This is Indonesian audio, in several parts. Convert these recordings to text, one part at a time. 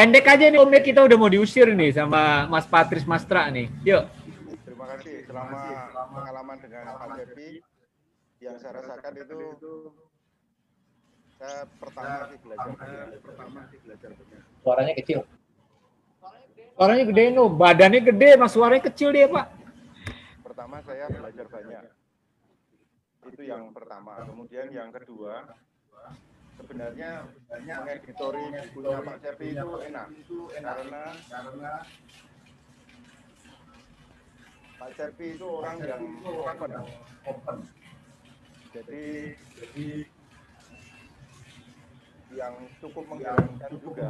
Pendek aja nih Om kita udah mau diusir nih sama Mas Patris Mastra nih. Yuk. Terima kasih. Selama pengalaman dengan Pak Cepi yang saya rasakan itu saya pertama sih belajar pertama sih belajar Suaranya kecil. Suaranya gede no, badannya gede, mas suaranya kecil dia pak. Pertama saya belajar banyak. Itu yang pertama. Kemudian yang kedua, sebenarnya mengeditori bukunya Pak Cepi itu enak karena karena Pak Cepi itu orang yang open. open. Jadi jadi yang cukup menggerakkan juga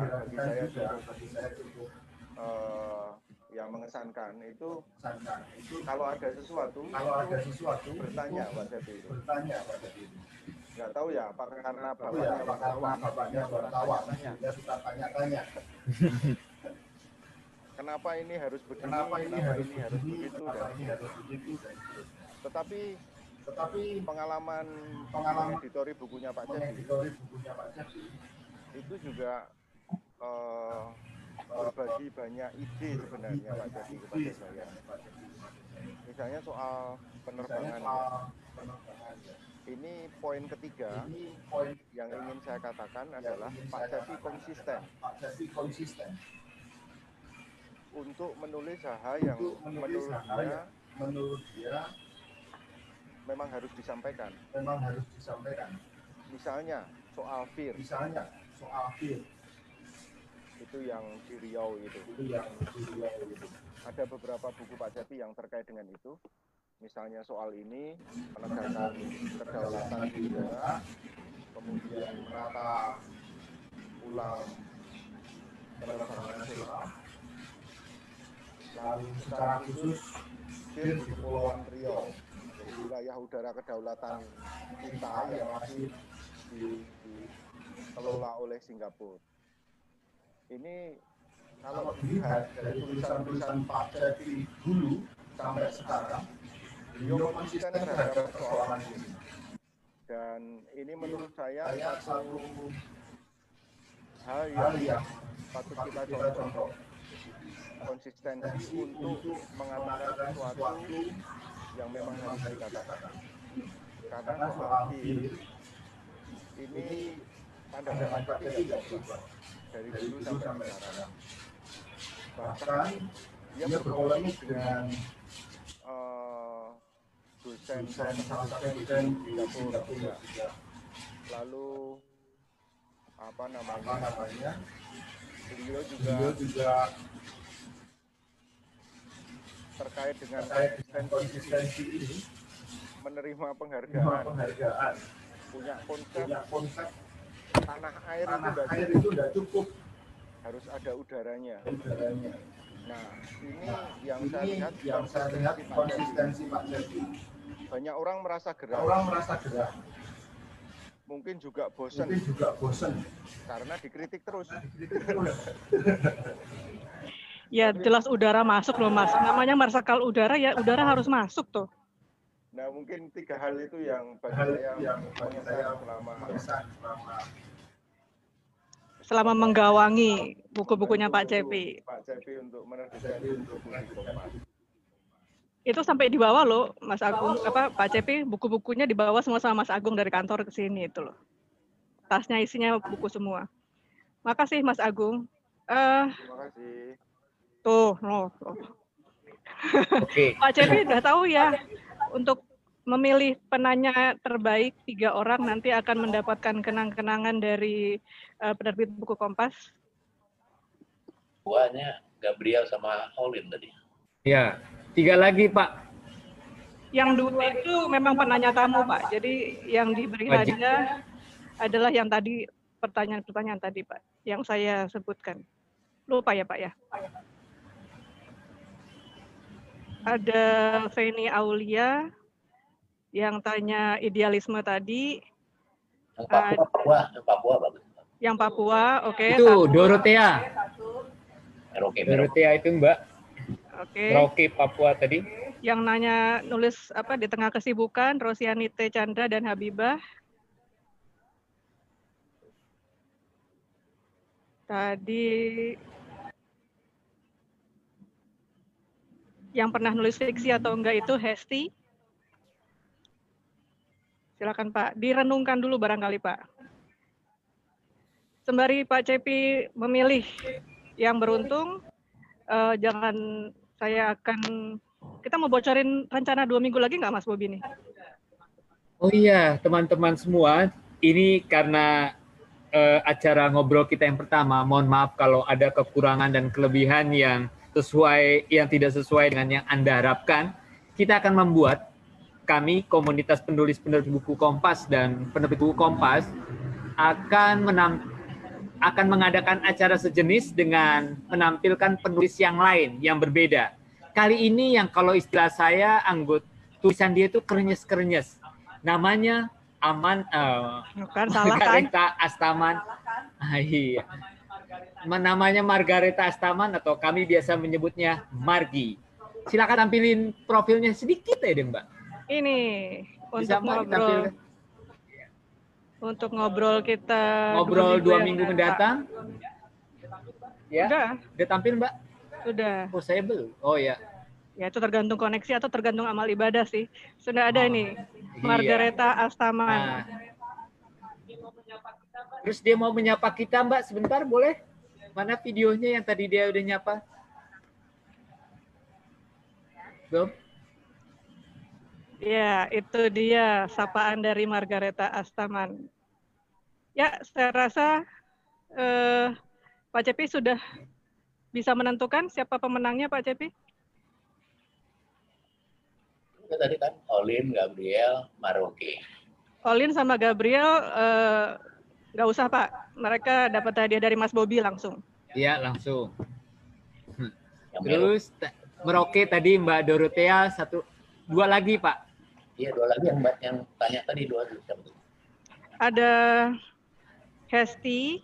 bagi saya cukup uh, yang mengesankan itu kalau ada sesuatu kalau ada sesuatu bertanya Pak Cepi itu bertanya Pak Cepi itu nggak tahu ya karena bapaknya ya, wartawan bapaknya wartawan dia suka tanya-tanya. Kenapa ini harus begini? Kenapa ini harus ini harus begitu? Dan ini harus begitu? Tetapi tetapi pengalaman pengalaman editori bukunya Pak editori bukunya Pak itu juga uh, berbagi banyak ide sebenarnya Pak Cepi kepada saya misalnya soal penerbangan ini poin ketiga yang ingin saya katakan adalah Pak Cepi konsisten. Untuk menulis hal yang menurut dia, menurut dia memang harus disampaikan. Memang harus disampaikan. Misalnya soal fear. Misalnya soal fear. Itu yang di Riau itu. Itu yang di Riau itu. Ada beberapa buku Pak Cepi yang terkait dengan itu misalnya soal ini penegakan kedaulatan di kemudian menata ulang penerbangan nasional, lalu secara khusus di Kepulauan Riau, jadi wilayah udara kedaulatan kita yang masih dikelola oleh Singapura. Ini kalau dilihat dari tulisan-tulisan Pak Cepi dulu sampai sekarang, beliau konsisten terhadap persoalan ini. Dan ini menurut saya satu hal yang, yang patut kita contoh. Konsistensi untuk mengatakan sesuatu yang memang harus dikatakan. Karena soal ini tanda petik tidak berubah dari dulu sampai sekarang. Bahkan dia berpolemik dengan uh, dosen dosen Singapura. Lalu apa namanya, namanya? beliau juga, beliau juga terkait dengan konsistensi ini. menerima penghargaan, penghargaan. Punya konsep, punya konsep tanah air tanah itu air itu sudah cukup harus ada udaranya. udaranya. Nah, ini yang ini saya lihat yang saya lihat konsistensi Pak Cepi. Banyak orang merasa gerah. Orang merasa gerah. Mungkin juga bosan. Mungkin juga bosan. Karena dikritik terus. dikritik terus. ya jelas udara masuk loh mas. Namanya marsakal udara ya udara harus masuk tuh. Nah mungkin tiga hal itu yang bagi saya yang bagi saya selama selama selama menggawangi buku-bukunya Pak Cepi. Pak Cepi untuk menerbitkan. Itu sampai di bawah loh, Mas Agung, apa Pak Cepi, buku-bukunya dibawa semua sama Mas Agung dari kantor ke sini itu loh. Tasnya isinya buku semua. Makasih Mas Agung. Uh, Terima kasih. Tuh, loh. loh. Okay. Pak Cepi udah tahu ya untuk memilih penanya terbaik tiga orang nanti akan mendapatkan kenang-kenangan dari uh, penerbit buku Kompas. Buahnya Gabriel sama Olin tadi. Ya, tiga lagi Pak. Yang dua itu memang penanya tamu Pak. Jadi yang diberi hadiah adalah yang tadi pertanyaan-pertanyaan tadi Pak, yang saya sebutkan. Lupa ya Pak ya. Ada Feni Aulia, yang tanya idealisme tadi. Yang Papua, uh, Papua, yang Papua bagus. Yang Papua, oke. Okay, itu satu. Dorotea. Merauke, Dorotea itu Mbak. Oke. Okay. Merauke Papua tadi. Yang nanya nulis apa di tengah kesibukan Rosianite Chandra dan Habibah. Tadi yang pernah nulis fiksi atau enggak itu Hesti. Silakan Pak, direnungkan dulu barangkali Pak. Sembari Pak Cepi memilih yang beruntung, eh, jangan saya akan kita mau bocorin rencana dua minggu lagi nggak Mas Bobi nih? Oh iya, teman-teman semua, ini karena eh, acara ngobrol kita yang pertama. Mohon maaf kalau ada kekurangan dan kelebihan yang sesuai yang tidak sesuai dengan yang Anda harapkan. Kita akan membuat kami komunitas penulis penerbit buku Kompas dan penerbit buku Kompas akan menam akan mengadakan acara sejenis dengan menampilkan penulis yang lain yang berbeda. Kali ini yang kalau istilah saya anggota tulisan dia itu krenyes-krenyes. Namanya Aman uh, Bukan salah kan? Margareta Astaman. Ah, iya. Namanya Margareta Astaman atau kami biasa menyebutnya Margi. Silakan tampilin profilnya sedikit ya, deh, Mbak. Ini untuk Bisa ngobrol ditampilkan? untuk ngobrol kita Ngobrol dua minggu datang. mendatang. Ya, Udah, udah tampil Mbak? udah. Oh saya belum. Oh ya. Ya itu tergantung koneksi atau tergantung amal ibadah sih. Sudah ada Oh, ini iya. Margareta Astaman. Nah. Terus dia mau menyapa kita Mbak sebentar boleh? Mana videonya yang tadi dia udah nyapa? Belum? Ya, itu dia sapaan dari Margareta Astaman. Ya, saya rasa eh, Pak Cepi sudah bisa menentukan siapa pemenangnya Pak Cepi? Tadi kan Olin, Gabriel, Maroke. Olin sama Gabriel eh, nggak usah Pak. Mereka dapat hadiah dari Mas Bobi langsung. Iya langsung. Terus Merauke tadi Mbak Dorothea satu dua lagi Pak. Iya, dua lagi yang, yang tanya tadi dua tuh? Ada Hesti,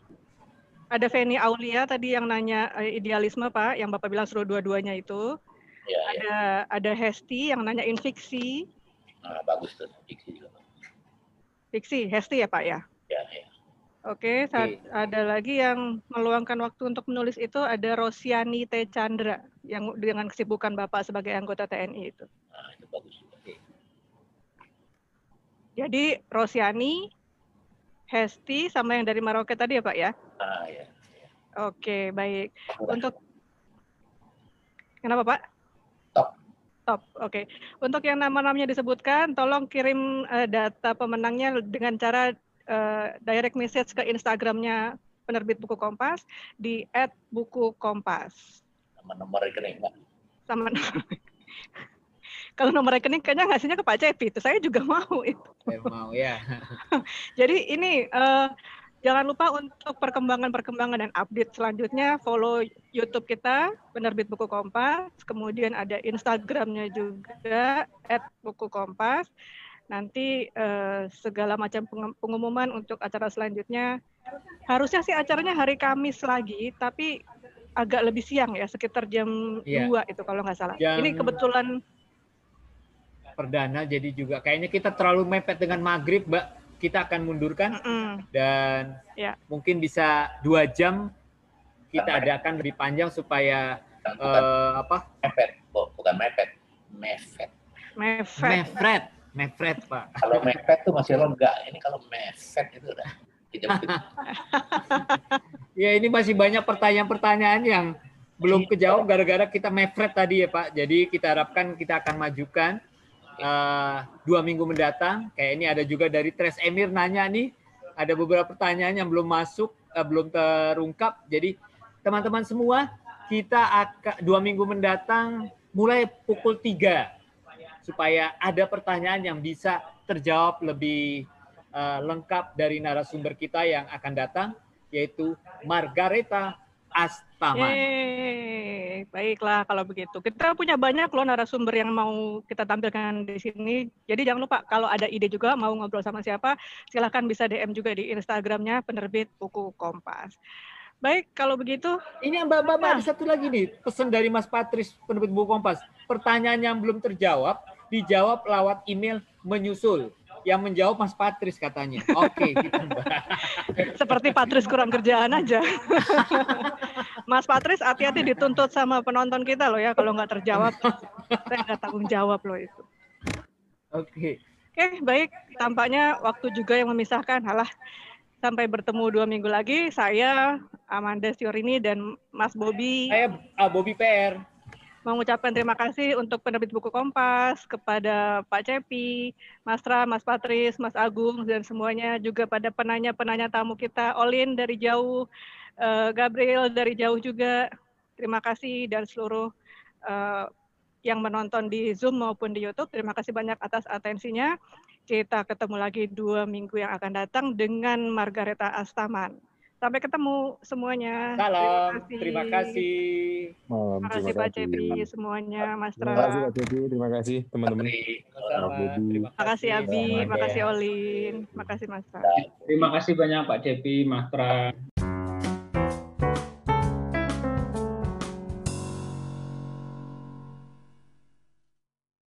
ada Feni Aulia tadi yang nanya eh, idealisme Pak, yang Bapak bilang suruh dua-duanya itu. Iya. Ada ada Hesti yang nanyain fiksi. Nah, bagus tuh. Fiksi juga. Fiksi, Hesti ya Pak ya? Ya, ya. Oke, saat- Oke. ada lagi yang meluangkan waktu untuk menulis itu ada Rosiani T. Chandra yang dengan kesibukan Bapak sebagai anggota TNI itu. Nah, itu bagus juga. Jadi Rosiani, Hesti sama yang dari Maroke tadi ya Pak ya? Nah, ya. Oke, baik. Untuk Kenapa Pak? Top. Top, oke. Untuk yang nama-namanya disebutkan, tolong kirim eh, data pemenangnya dengan cara eh, direct message ke Instagramnya penerbit buku Kompas di @bukukompas. Sama nomor rekening, Pak. Sama kalau nomor rekening kayaknya ngasihnya ke Pak Cepi itu saya juga mau itu. Saya mau ya. Jadi ini eh, jangan lupa untuk perkembangan-perkembangan dan update selanjutnya follow YouTube kita penerbit buku Kompas, kemudian ada Instagramnya juga @bukukompas. Nanti eh, segala macam pengum- pengumuman untuk acara selanjutnya harusnya sih acaranya hari Kamis lagi, tapi agak lebih siang ya, sekitar jam Iya. 2 itu kalau nggak salah. Jam- Ini kebetulan Perdana jadi juga kayaknya kita terlalu mepet dengan maghrib Mbak. Kita akan mundurkan mm, dan Ya. mungkin bisa dua jam kita Sampai. adakan lebih panjang supaya Bukan, bukan eh, apa mepet, Bu. bukan mepet. Mepet. mepet. mefret mefret Pak. Kalau mepet tuh masih lega. Ini kalau mepet itu udah. Ya ini masih banyak pertanyaan-pertanyaan yang belum kejawab gara-gara kita mefret tadi ya Pak. Jadi kita harapkan kita akan majukan eh, dua minggu mendatang. Kayak ini ada juga dari Tres Emir nanya nih, ada beberapa pertanyaan yang belum masuk, eh, belum terungkap. Jadi teman-teman semua kita akan dua minggu mendatang mulai pukul 3 supaya ada pertanyaan yang bisa terjawab lebih eh, lengkap dari narasumber kita yang akan datang yaitu Margareta Astaman. Yeay, baiklah kalau begitu. Kita punya banyak loh narasumber yang mau kita tampilkan di sini. Jadi jangan lupa kalau ada ide juga mau ngobrol sama siapa, silahkan bisa DM juga di Instagramnya penerbit buku Kompas. Baik, kalau begitu, Ini Mbak Mbak, ada satu lagi nih pesan dari Mas Patris penerbit buku Kompas. Pertanyaan yang belum terjawab dijawab lewat email menyusul. yang menjawab Mas Patris katanya. Oke, kita Seperti Patris kurang kerjaan aja. Mas Patris hati-hati dituntut sama penonton kita loh ya kalau nggak terjawab. Saya nggak tanggung jawab loh itu. Oke. Oke, baik. Tampaknya waktu juga yang memisahkan. Halah, sampai bertemu dua minggu lagi. Saya Amanda Siorini dan Mas Bobi Saya ah, Bobby PR. Mengucapkan terima kasih untuk penerbit buku Kompas, kepada Pak Cepi, Mas Ra, Mas Patris, Mas Agung, dan semuanya juga pada penanya-penanya tamu kita, Olin dari jauh, eh, Gabriel dari jauh juga. Terima kasih dan seluruh eh, yang menonton di Zoom maupun di YouTube. Terima kasih banyak atas atensinya. Kita ketemu lagi dua minggu yang akan datang dengan Margareta Astaman. Sampai ketemu semuanya. Salam. Terima kasih. Malam, Terima kasih terima Pak kasih. Cepi semuanya, Mas Terima kasih Tra. Pak Cepi, terima kasih teman-teman. Terima kasih Abi, terima kasih. Olin, terima kasih Mas Tra. Terima kasih banyak Pak Cepi, Mas Tra.